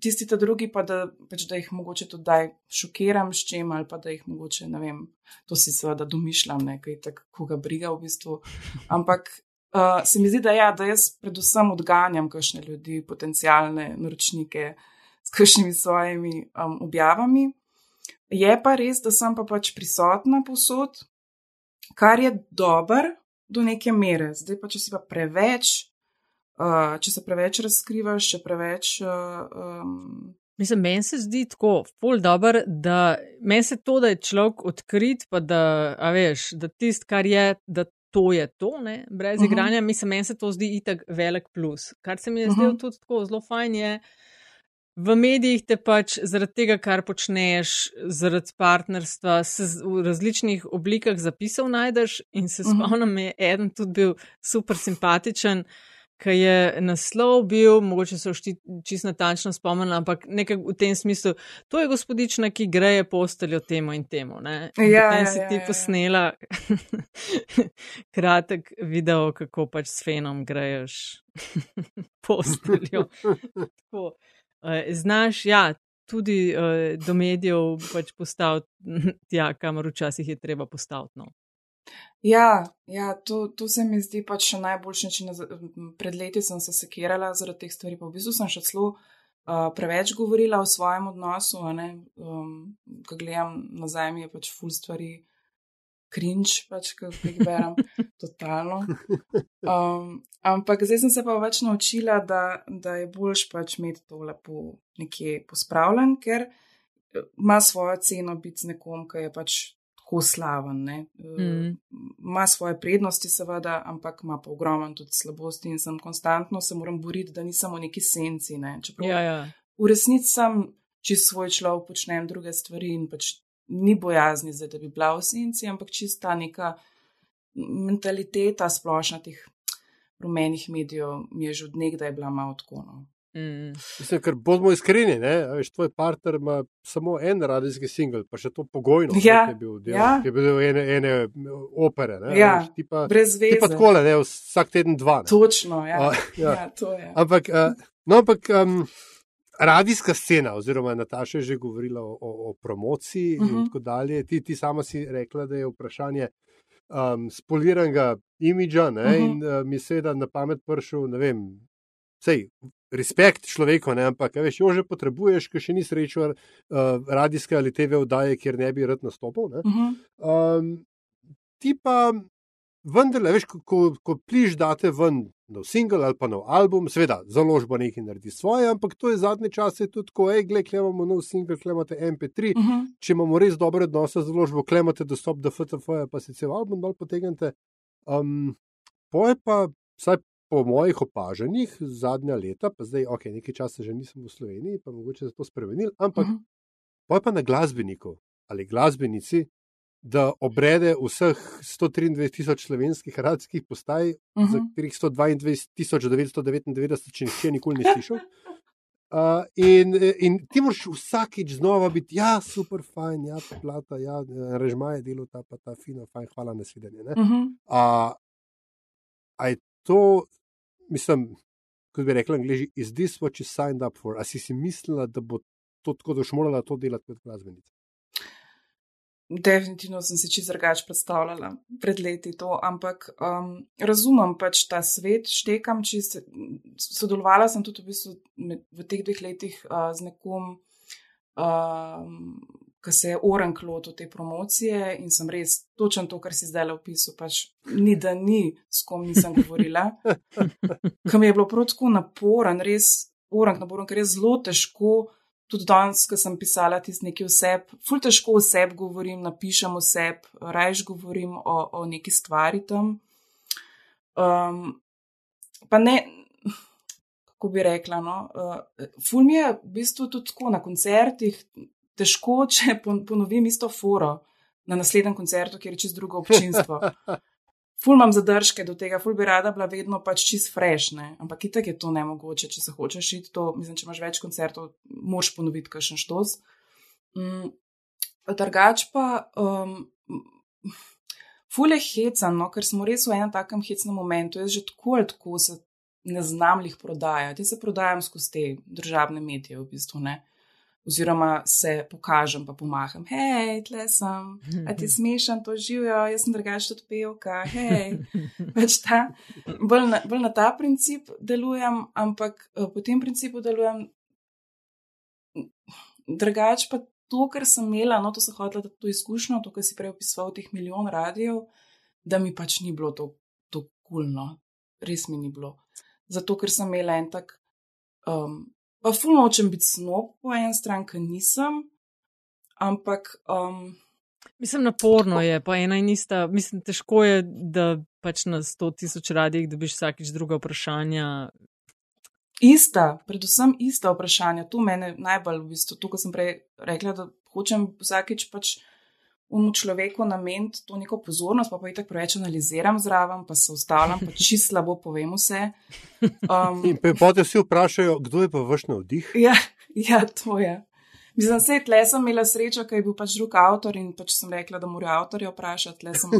tisti ta drugi pa, da, pač, da jih mogoče tudi daj šokiram s čem ali pa da jih mogoče, ne vem, to si seveda domišljam, nekaj tako, koga briga v bistvu. Ampak uh, se mi zdi, da ja, da jaz predvsem odganjam kakšne ljudi, potencijalne naročnike s kakšnimi svojimi um, objavami. Je pa res, da sem pa pač prisotna povsod, kar je dober do neke mere. Zdaj pa, če si pa preveč, uh, če se preveč razkrivaš, če preveč. Uh, um, Mislim, meni se zdi tako, ful dobr, da meni se to, da je človek odkrit, pa da, a veš, da tist, kar je, da to je to, ne, brez uh Mhm. -huh. igranja, mislim, meni se to zdi itak velik plus. Kar se mi je uh -huh. zdelo Mhm. tudi tako zelo fajn je. V medijih te pač zaradi tega, kar počneš, zaradi partnerstva, se v različnih oblikah zapisov najdeš in se Mhm. spomnim, je eden tudi bil super simpatičen, ki je naslov bil, mogoče se všti čisto natančno spomnim, ampak nekaj v tem smislu, to je gospodična, ki greje posteljo temu in temu. Ne? In Ja, potem ja, si ja, ti ja, ja. posnela kratek video, kako pač s fenom greješ posteljo. Tako, eh, znaš, ja, tudi eh, do medijev pač postaviti tja, kamor včasih je treba postaviti. No. Ja, ja to, to se mi zdi pač še najboljši način. Pred leti sem se sekirala zaradi teh stvari, pa v bistvu sem še celo uh, preveč govorila o svojem odnosu. Um, ko gledam nazaj, mi je pač full stvari. Cringe, pač, ki jih berem, totalno. Um, ampak zdaj sem se pa več naučila, da, da je boljš pač imeti to lepo nekje pospravljen, ker eh, ima svojo ceno biti z nekom, ki je pač tako slaven. ne. Eh, Mm. Ima svoje prednosti, seveda, ampak ima pa ogromno tudi slabosti in sem konstantno se moram boriti, da nisem v neki senci. Ne. Čeprav Ja, ja. v resnici sem čist svoj človek, počnem druge stvari in pač ni bojazni, zdaj, da bi bila v senci, ampak čista neka mentaliteta splošna teh rumenih medijev mi je že od nekdaj bila malo tako. No. Mm. Mislim, ker bomo iskreni, ne, a veš, tvoj partner ima samo en radijski singel, pa še to pogojno, Ja, ne, ki je bil del, ja. ki je bil ene, ene opere. Ne, a Ja, veš, ti pa, Brez ti veze. pa takole, ne, vsak teden dva. Ne. Točno, ja. A, ja. ja, to je. Ampak, uh, no, ampak um, radijska scena, oziroma Nataša je že govorila o, o, o promociji uh -huh. in Mhm. tako dalje. Ti, ti sama si rekla, da je vprašanje um, spoliranega imidža ne, uh Mhm. -huh. in uh, mi seveda na pamet prišel, ne vem, sej. Respekt človeku, ne? ampak a veš, jo že potrebuješ, ker še ni srečo uh, radijske ali TV oddaje, kjer ne bi rad nastopil. Ne? Uh -huh. Um, ti pa vendarle, veš, ko, ko, ko pliš date ven nov singel ali pa nov album, seveda, založba nekaj naredi svoje, ampak to je zadnje čase tudi tako, hej, gled, imamo nov singel, kle imate MP3, Uh -huh. če imamo res dobre odnose z založbo, kle imate dostop do FTF, pa si cel album dol potegnete. Um, Poje pa, vsaj po mojih opažanjih, zadnja leta, pa zdaj, ok, nekaj časa že nisem v Sloveniji, pa mogoče se to spremenil, ampak Uh -huh. Pa pa na glasbeniku ali glasbenici da obrede vseh 123 tisoč slovenskih radijskih postaj, uh -huh. za Mhm. katerih 122 tisoč 999, če nihče nikoli ni slišal. Uh, in, in ti moraš vsakič znova biti, ja, super, fajn, ja, ta plata, ja, režma je delo, ta pa ta fino, fajn, hvala na svidenje. ne. Mhm. A, a je to, mislim, kot bi rekla, angliži, is this what you signed up for? A si si mislila, da bo to tako, da boš morala to delati kot glasbenica? Definitivno sem si čisto drugače predstavljala pred leti to, ampak um, razumem pač ta svet, štekam čist. Sodelovala sem tudi v, bistvu med, v teh dveh letih uh, z nekom, um, ki se je orank lotil te promocije in sem res točen to, kar si zdaj opisal. Pač ni da ni, s kom nisem govorila. Kam je bilo prav tako naporen, res orank naporen, ker je zelo težko tudi danes, ko sem pisala tisti neki oseb, ful težko oseb govorim, napišem oseb, rajš govorim o, o neki stvari tam. Um, pa ne, kako bi rekla, no, uh, ful mi je v bistvu tudi tako na koncertih težko, če pon, ponovim isto foro na naslednjem koncertu, kjer je čez drugo občinstvo. Ful imam zadržke do tega, ful bi rada bila vedno pač čist frešne, ampak itak je to nemogoče, če se hočeš iti to, mislim, če imaš več koncertov, moš ponoviti kakšen štos. Mm, drugač pa, um, ful je hecan, no, ker smo res v enem takem hecnem momentu, jaz že tako ali tako se ne znam jih prodajati, jaz se prodajam skozi te državne medije v bistvu, ne. Oziroma se pokažem, pa pomaham, hej, tle sem, a ti smešam to živijo, jaz sem drugače tudi pevka, hej. Pač ta, bolj na, bolj na ta princip delujem, ampak uh, po tem principu delujem drugače pa to, kar sem imela, no to sem hotela, da to izkušnjo, to, kar si prej opisoval teh milijon radijev, da mi pač ni bilo to, to kulno, res mi ni bilo. Zato, ker sem imela en tak. Um, Pa fulno hočem biti snob po eni strani, ker nisem, ampak. Um, Mislim, naporno je, pa ena in ista. Mislim, težko je, da pač na 100 tisoč radijih dobiš vsakič druga vprašanja. Ista, predvsem ista vprašanja. Tu mene najbolj, v bistvu, to, kar sem prej rekla, da hočem vsakič pač umu človeku nameniti to neko pozornost, pa pa jih tako preveč analiziram zraven, pa se ustavljam, pa čisto slabo povem vse. Um, In potem vsi vprašajo, kdo je pa vaš navdih? Ja, ja, to je. Mislim, da tle sem imela srečo, ker je bil pač drug avtor in pač sem rekla, da morajo avtorje vprašati. Tle sem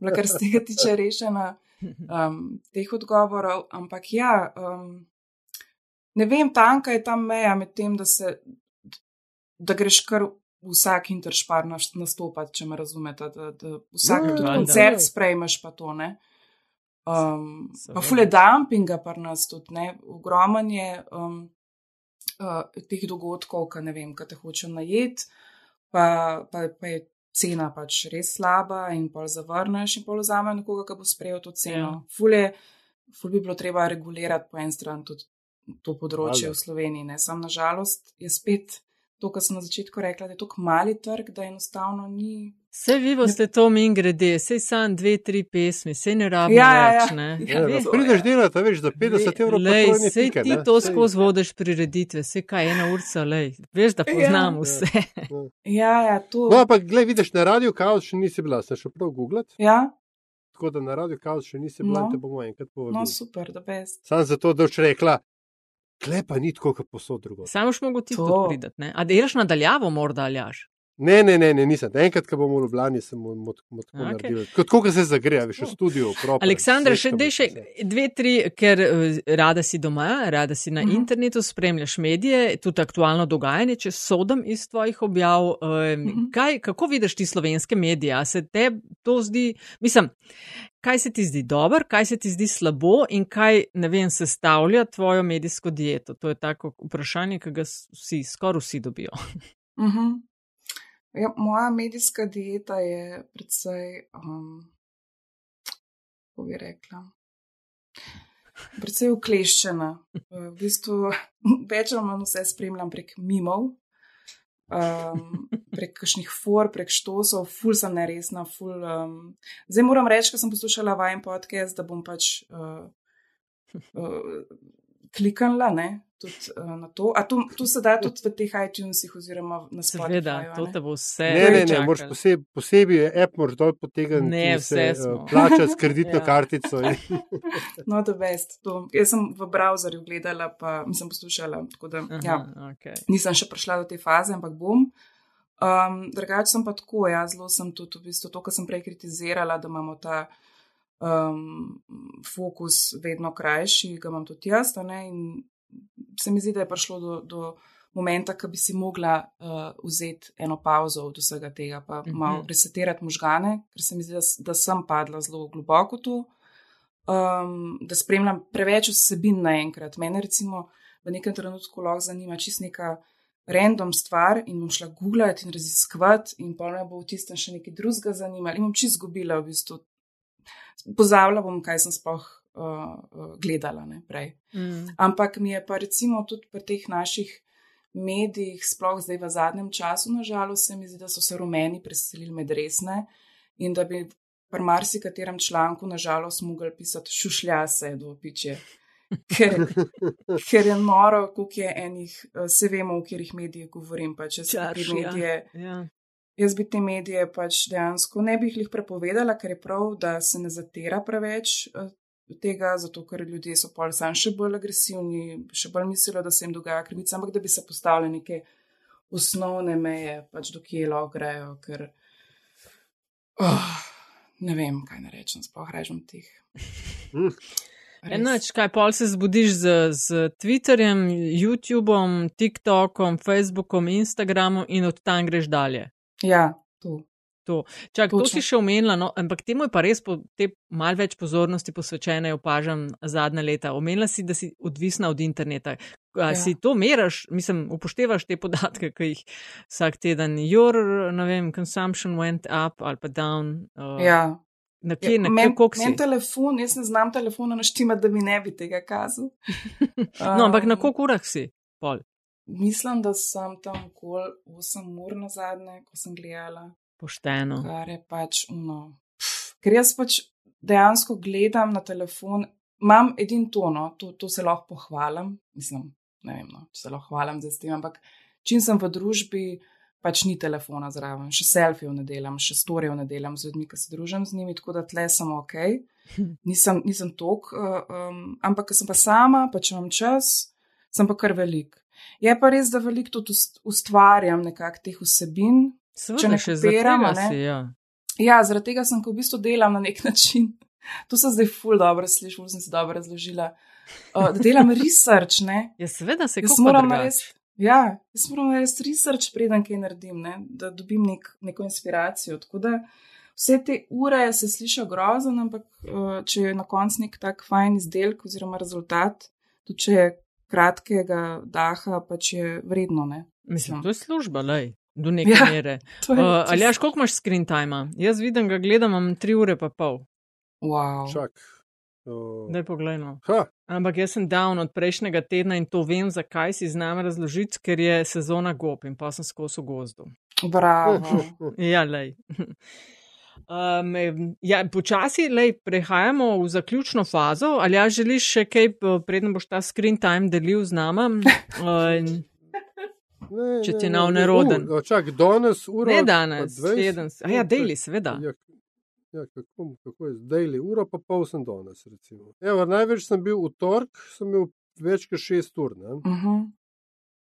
bila kar z tega tiče rešena um, teh odgovorov. Ampak ja, um, ne vem, tanka je ta meja med tem, da, se, da greš kar vsak interšpar nastopati, če me razumete, da, da vsak tudi ja, koncert ja. sprejmeš pa to. Ne? Um, Seveda. pa fule dumpinga pa nas tudi, ne, ogroman je um, uh, teh dogodkov, ki ne vem, kaj te hoče najeti, pa, pa, pa je cena pač res slaba in pol zavrneš in pol vzame nekoga, ki bo sprejel to ceno. Ja. Fule, ful bi bilo treba regulirati po en stran tudi to področje Valjda. v Sloveniji, ne, sam nažalost je spet to, kar sem na začetku rekla, da je tako mali trg, da enostavno ni. Vse vi boste to min grede, sej sam dve, tri pesmi, sej ne rabimo Ja, ja, ja. več. Ne? Ja, Ja, to prideš je. delati, veš, za 50 evrov pa Lej, trojne sej pike, ti ne. to skozi vodiš prireditve, sej kaj ena urca, lej. Veš, da poznam Ja. vse. Ja, ja, to. No, ampak gledaj, vidiš, na radiju kaos še nisi bila, sem šel prav googlat, Ja, tako da na radiju kaos še nisi bila No. te bomo enkrat no povabili. super, da best. Sam zato, da boš rekla, klepa ni tako, kot posod drugo. Samo boš mogel ti To. tu pridati, ne? A delaš nadaljavo, morda aljaš? Ne, ne, ne, ne nisem. Enkrat, ko bomo v Ljubljani, sem mu tako Okej. naredil. Kot ko se zagreja, veš, v studiu. Proper, Aleksandra, še dej še dve, tri, ker eh, rada si doma, rada si na Mhm. internetu, spremljaš medije, tudi aktualno dogajanje, če sodem iz tvojih objav. eh, Mhm. Kaj, kako vidiš ti slovenske medije? Se te to zdi, mislim, kaj se ti zdi dobro, kaj se ti zdi slabo in kaj, ne vem, sestavlja tvojo medijsko dieto? To je tako vprašanje, ki ga vsi, skoraj vsi dobijo. Mhm. Ja, moja medijska dieta je precej, um, kako bi rekla, precej ukleščena. V bistvu več ali manj vse spremljam prek mimov, um, prek kakšnih for, prek štosov, ful sem neresna, ful. Um, zdaj moram reči, ker sem poslušala vajen podcast, da bom pač. Uh, uh, kliknila, ne, tudi uh, na to. A to, to se da tudi v teh iTunesih oziroma na Spotify. Seveda, to te bo vse. Ne, ne, ne, moraš posebej, posebej app moraš dol potegniti. Ne, vse se, smo. uh, plačati s kreditno Ja. kartico. No, the best. To. Jaz sem v browserju gledala, pa nisem poslušala. Tako da, Aha, ja, okay. nisem še prišla do te faze, ampak bom. Um, drugače sem pa tako, ja, zelo sem tudi v bistvu to, kar sem prej kritizirala, da imamo ta um, fokus vedno krajši, ga imam tudi jaz. in se mi zdi, da je prišlo do, do momenta, ko bi si mogla uh, vzeti eno pauzo od vsega tega, pa Mhm. malo resetirati možgane, ker se mi zdi, da, da sem padla zelo globoko tu. Um, da spremljam preveč vsebin naenkrat. Mene recimo v nekem trenutku lahko zanima čist neka random stvar in bom šla googlati in raziskovati, in pa me bo v tistem še nekaj drugega zanimalo, in bom čist izgubila v bistvu. Pozabila bom, kaj sem sploh uh, uh, gledala ne, prej. mm. Ampak mi je pa recimo tudi pri teh naših medijih, sploh zdaj v zadnjem času, nažalost, se mi zdi, da so se rumeni preselili med resne in da bi pri marsikaterem članku, nažalost, mogli pisati šušlja se do piče. Ker, ker je noro, koliko je enih, eh, se vemo, v katerih medijih govorim. Pa če se te Čarši, ja. medije, ja. Jaz bi te medije pač dejansko ne bi jih prepovedala, ker je prav, da se ne zatira preveč eh, tega, zato ker ljudje so pol sam še bolj agresivni, še bolj mislijo, da se jim dogaja krivica, ampak da bi se postavili neke osnovne meje, pač do kje lahko grejo, ker oh, ne vem, kaj ne rečem, sploh rečem tih. Res. Enač, kaj pol se zbudiš z, z Twitterjem, YouTubeom, TikTokom, Facebookom, Instagramom in od tam greš dalje. Ja. Čak, to Točno. si še omenila, no, ampak temu je pa res po, te mal več pozornosti posvečene, opažam zadnja leta. Omenila si, da si odvisna od interneta. A Ja. si to meraš, mislim, upoštevaš te podatke, ki jih vsak teden, your, ne vem, consumption went up ali pa down. Uh, Ja. Na kje, na Men, kje, men telefon, jaz ne znam telefona naštimati, da mi ne bi tega kazal. No, ampak na Um, koliko urah si? Pol. Mislim, da sem tam okoli 8 ur na zadnje, ko sem gledala, Pošteno. kar je pač uno. Ker jaz pač dejansko gledam na telefon, imam edin tono, to, to se lahko pohvalim, mislim, ne vem, no, če se lahko hvalim s tem, ampak čim sem v družbi, pač ni telefona zraven, še selfijev ne delam, še storijev ne delam z ljudmi, ki se družim z njimi, tako da tle sem ok. Nisem, nisem tok, uh, um, ampak ko sem pa sama, pa če imam čas, sem pa kar velik. Je pa res, da veliko tudi ust- ustvarjam nekako teh vsebin. Seveda, ne še zapira ne. si, ja. Ja, zaradi tega sem, ko v bistvu delam na nek način. To se zdaj ful dobro sliši, ful sem si dobro razložila. Uh, da delam research, ne. Ja, seveda se Jaz kako moram narediti. Ja, jaz moram narediti research, preden kaj naredim, ne? da dobim nek, neko inspiracijo. Tako da vse te ure se slišijo grozen, ampak uh, če je na koncu nek tak fajn izdelek oziroma rezultat, tudi če je kratkega daha, pač je vredno. Ne? Mislim, to je služba, lej, do neke Ja, mere. Uh, ali jaš, koliko imaš screen time? Jaz vidim, ga gledam, imam tri ure pa pol. Wow. Čak. Uh, Daj poglejmo. ha, Ampak jaz sem down od prejšnjega tedna in to vem, zakaj si znam razložiti, ker je sezona gob in pa sem skozi v gozdu. Bravo. Ja, lej. Um, ja, počasi lej, prehajamo v zaključno fazo. Ali ja želiš še kaj, p- preden boš ta screen time delil z nama? Uh, ne, Če ne, ti je ne, nav ne, neroden. u, Čak, danes uro. ne danes, 20, teden. A ja, daily, seveda. Ja, ja kako, kako je zdaj, uro pa pol sem danes. recimo. Evo, največ sem bil v torek, sem imel več kot šest ur, ne? Uh -huh.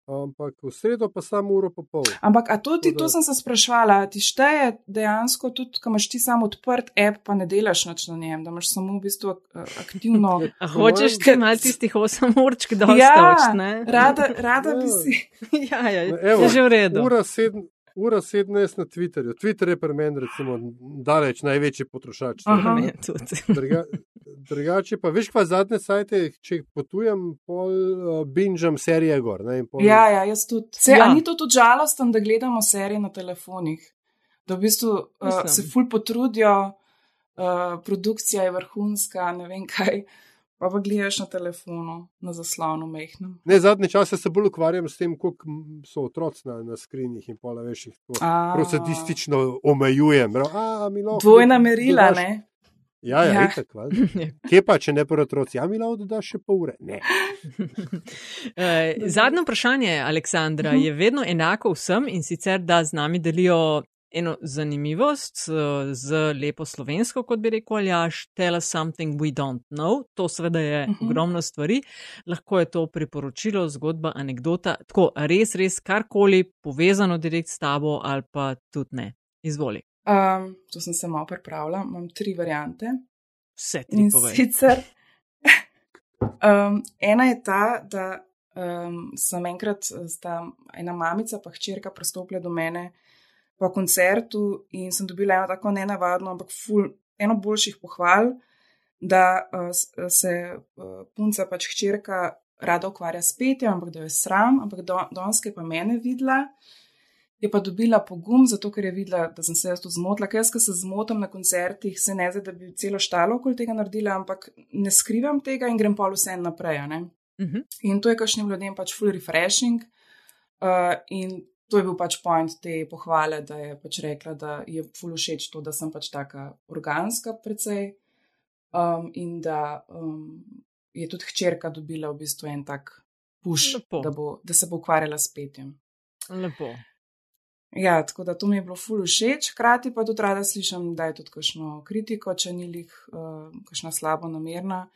Ampak v sredo pa samo uro pa pol. Ampak, a to ti, da- to sem se sprašvala, a ti šteje dejansko tudi, ko imaš ti samo odprt app, pa ne delaš nič na njem, da imaš samo v bistvu ak- aktivno. A hočeš ti malo tistih 8 určk dosta Ja, več, ne? Rada, rada bi Ja. si. ja, ja, Evo, je že v redu. Ura, sedem, ura 17 na Twitterju. Twitter je pri meni, recimo, daleč največji potrošač. Aha. Ne, tudi. Druga, drugače pa, veš, kva zadnje sajte, če potujem, pol uh, binžam serije gor. Ne, in pol, Ja, ja, jaz tudi. Se, Ja. Ni to tudi žalosten, da gledamo serije na telefonih? Da v bistvu uh, Mislim. se ful potrudijo, uh, produkcija je vrhunska, ne vem kaj. Pa pa gledaš na telefonu, na zaslonu, mehnem. Ne, zadnje čase se bolj ukvarjam s tem, koliko so otroci na, na skrinjih in pola veš, jih tako sadistično omejujem. A, mi lahko Dvojna merila, dodaš- ne? Ja, ja, Ja. Itak. Kje pa, če ne pri otroci, ja, mi lahko dodaš še pol ure? Ne. Eh, Zadnje vprašanje, Aleksandra, Mhm. je vedno enako vsem in sicer, da z nami delijo eno zanimivost z lepo slovensko, kot bi rekel Aljaš, tell us something we don't know. To seveda je Mhm. ogromno stvari. Lahko je to priporočilo, zgodba, anekdota, tako res, res karkoli povezano direkt s tabo ali pa tudi ne. Izvoli. Um, to sem se malo pripravila, imam tri variante. Vse tri In povej. sicer, um, ena je ta, da um, sem enkrat sta ena mamica pa hčerka prestopila do mene po koncertu in sem dobila eno tako nenavadno, ampak ful, eno boljših pohval, da uh, se uh, punca pač hčerka rada ukvarja s petjem, ampak da jo je sram, ampak do, donske pa mene videla. Je pa dobila pogum, zato ker je videla, da sem se jaz tu zmotila. Ker jaz, ko se zmotim na koncertih, se ne zdi, da bi celo štalo okoli tega naredila, ampak ne skrivam tega in grem pa vse naprej. Ne? Mhm. In to je kakšnim ljudem pač full refreshing. Uh, in to je bil pač point te pohvale, da je pač rekla, da je full všeč to, da sem pač taka organska precej. Um, in da um, je tudi hčerka dobila v bistvu en tak puš, da, bo, da se bo ukvarjala s petjem. Lepo. Ja, tako da to mi je bilo ful všeč, hkrati pa tudi rada slišim, da je tudi kakšno kritiko, če ni lih uh, kakšna slabo namerna.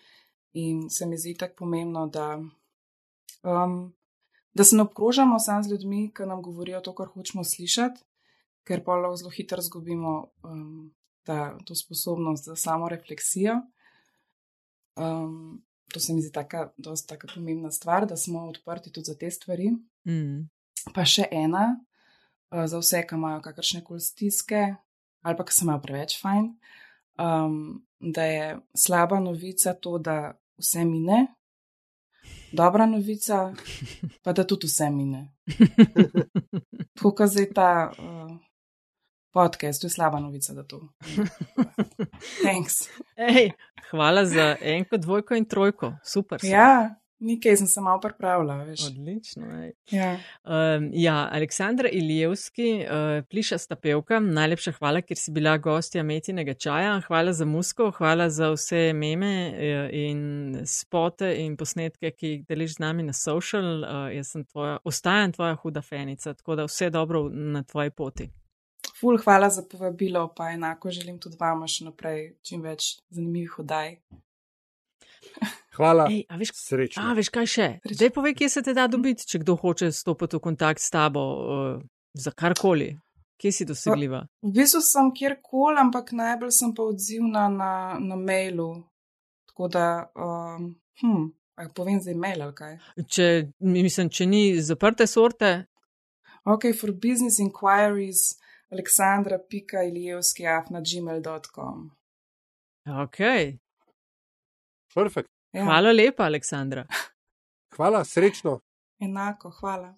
In se mi zdi tako pomembno, da, um, da se ne obkrožamo samo z ljudmi, ki nam govorijo to, kar hočemo slišati, ker pa lahko zelo hitro izgubimo um, ta, to sposobnost za samo refleksijo. Um, to se mi zdi taka, dosti taka pomembna stvar, da smo odprti tudi za te stvari. Mm. Pa še ena, uh, za vse, ki imajo kakršne koli stiske ali pa ki se imajo preveč fajn, um, da je slaba novica to, da vse mine, dobra novica pa da tudi vse mine. Tako kot zdaj ta uh, podcast, to je slaba novica, da to. Thanks. Ej, hvala za enko, dvojko in trojko. Super. si. Ja, nekaj sem se malo pripravila, veš. Odlično. Ej. Ja. Um, ja, Aleksandra Ilijevski, uh, plišasta pevka, najlepša hvala, ker si bila gostja Metinega čaja. Hvala za musko, hvala za vse meme eh, in spote in posnetke, ki jih deliš z nami na social. Uh, jaz sem tvoja, ostajam tvoja huda fenica, tako da vse dobro na tvoji poti. Ful, hvala za povabilo, pa enako želim tudi vama še naprej čim več zanimivih oddaj. Hvala, Ej, a veš, srečno. A, veš kaj še? Zdaj povej, kje se te da dobiti, če kdo hoče stopiti v kontakt s tabo uh, za karkoli. Kje si dosegljiva? V bistvu sem kjerkoli, ampak najbolj sem pa odzivna na, na mailu. Tako da, um, hm, povem zdaj mail ali kaj. Če, mislim, če ni zaprte sorte, Ok, for business inquiries, aleksandra.ilijevski.afna.gmail.com. ok. Perfekt. Ja, Hvala lepa, Aleksandra. Hvala, srečno. enako, hvala.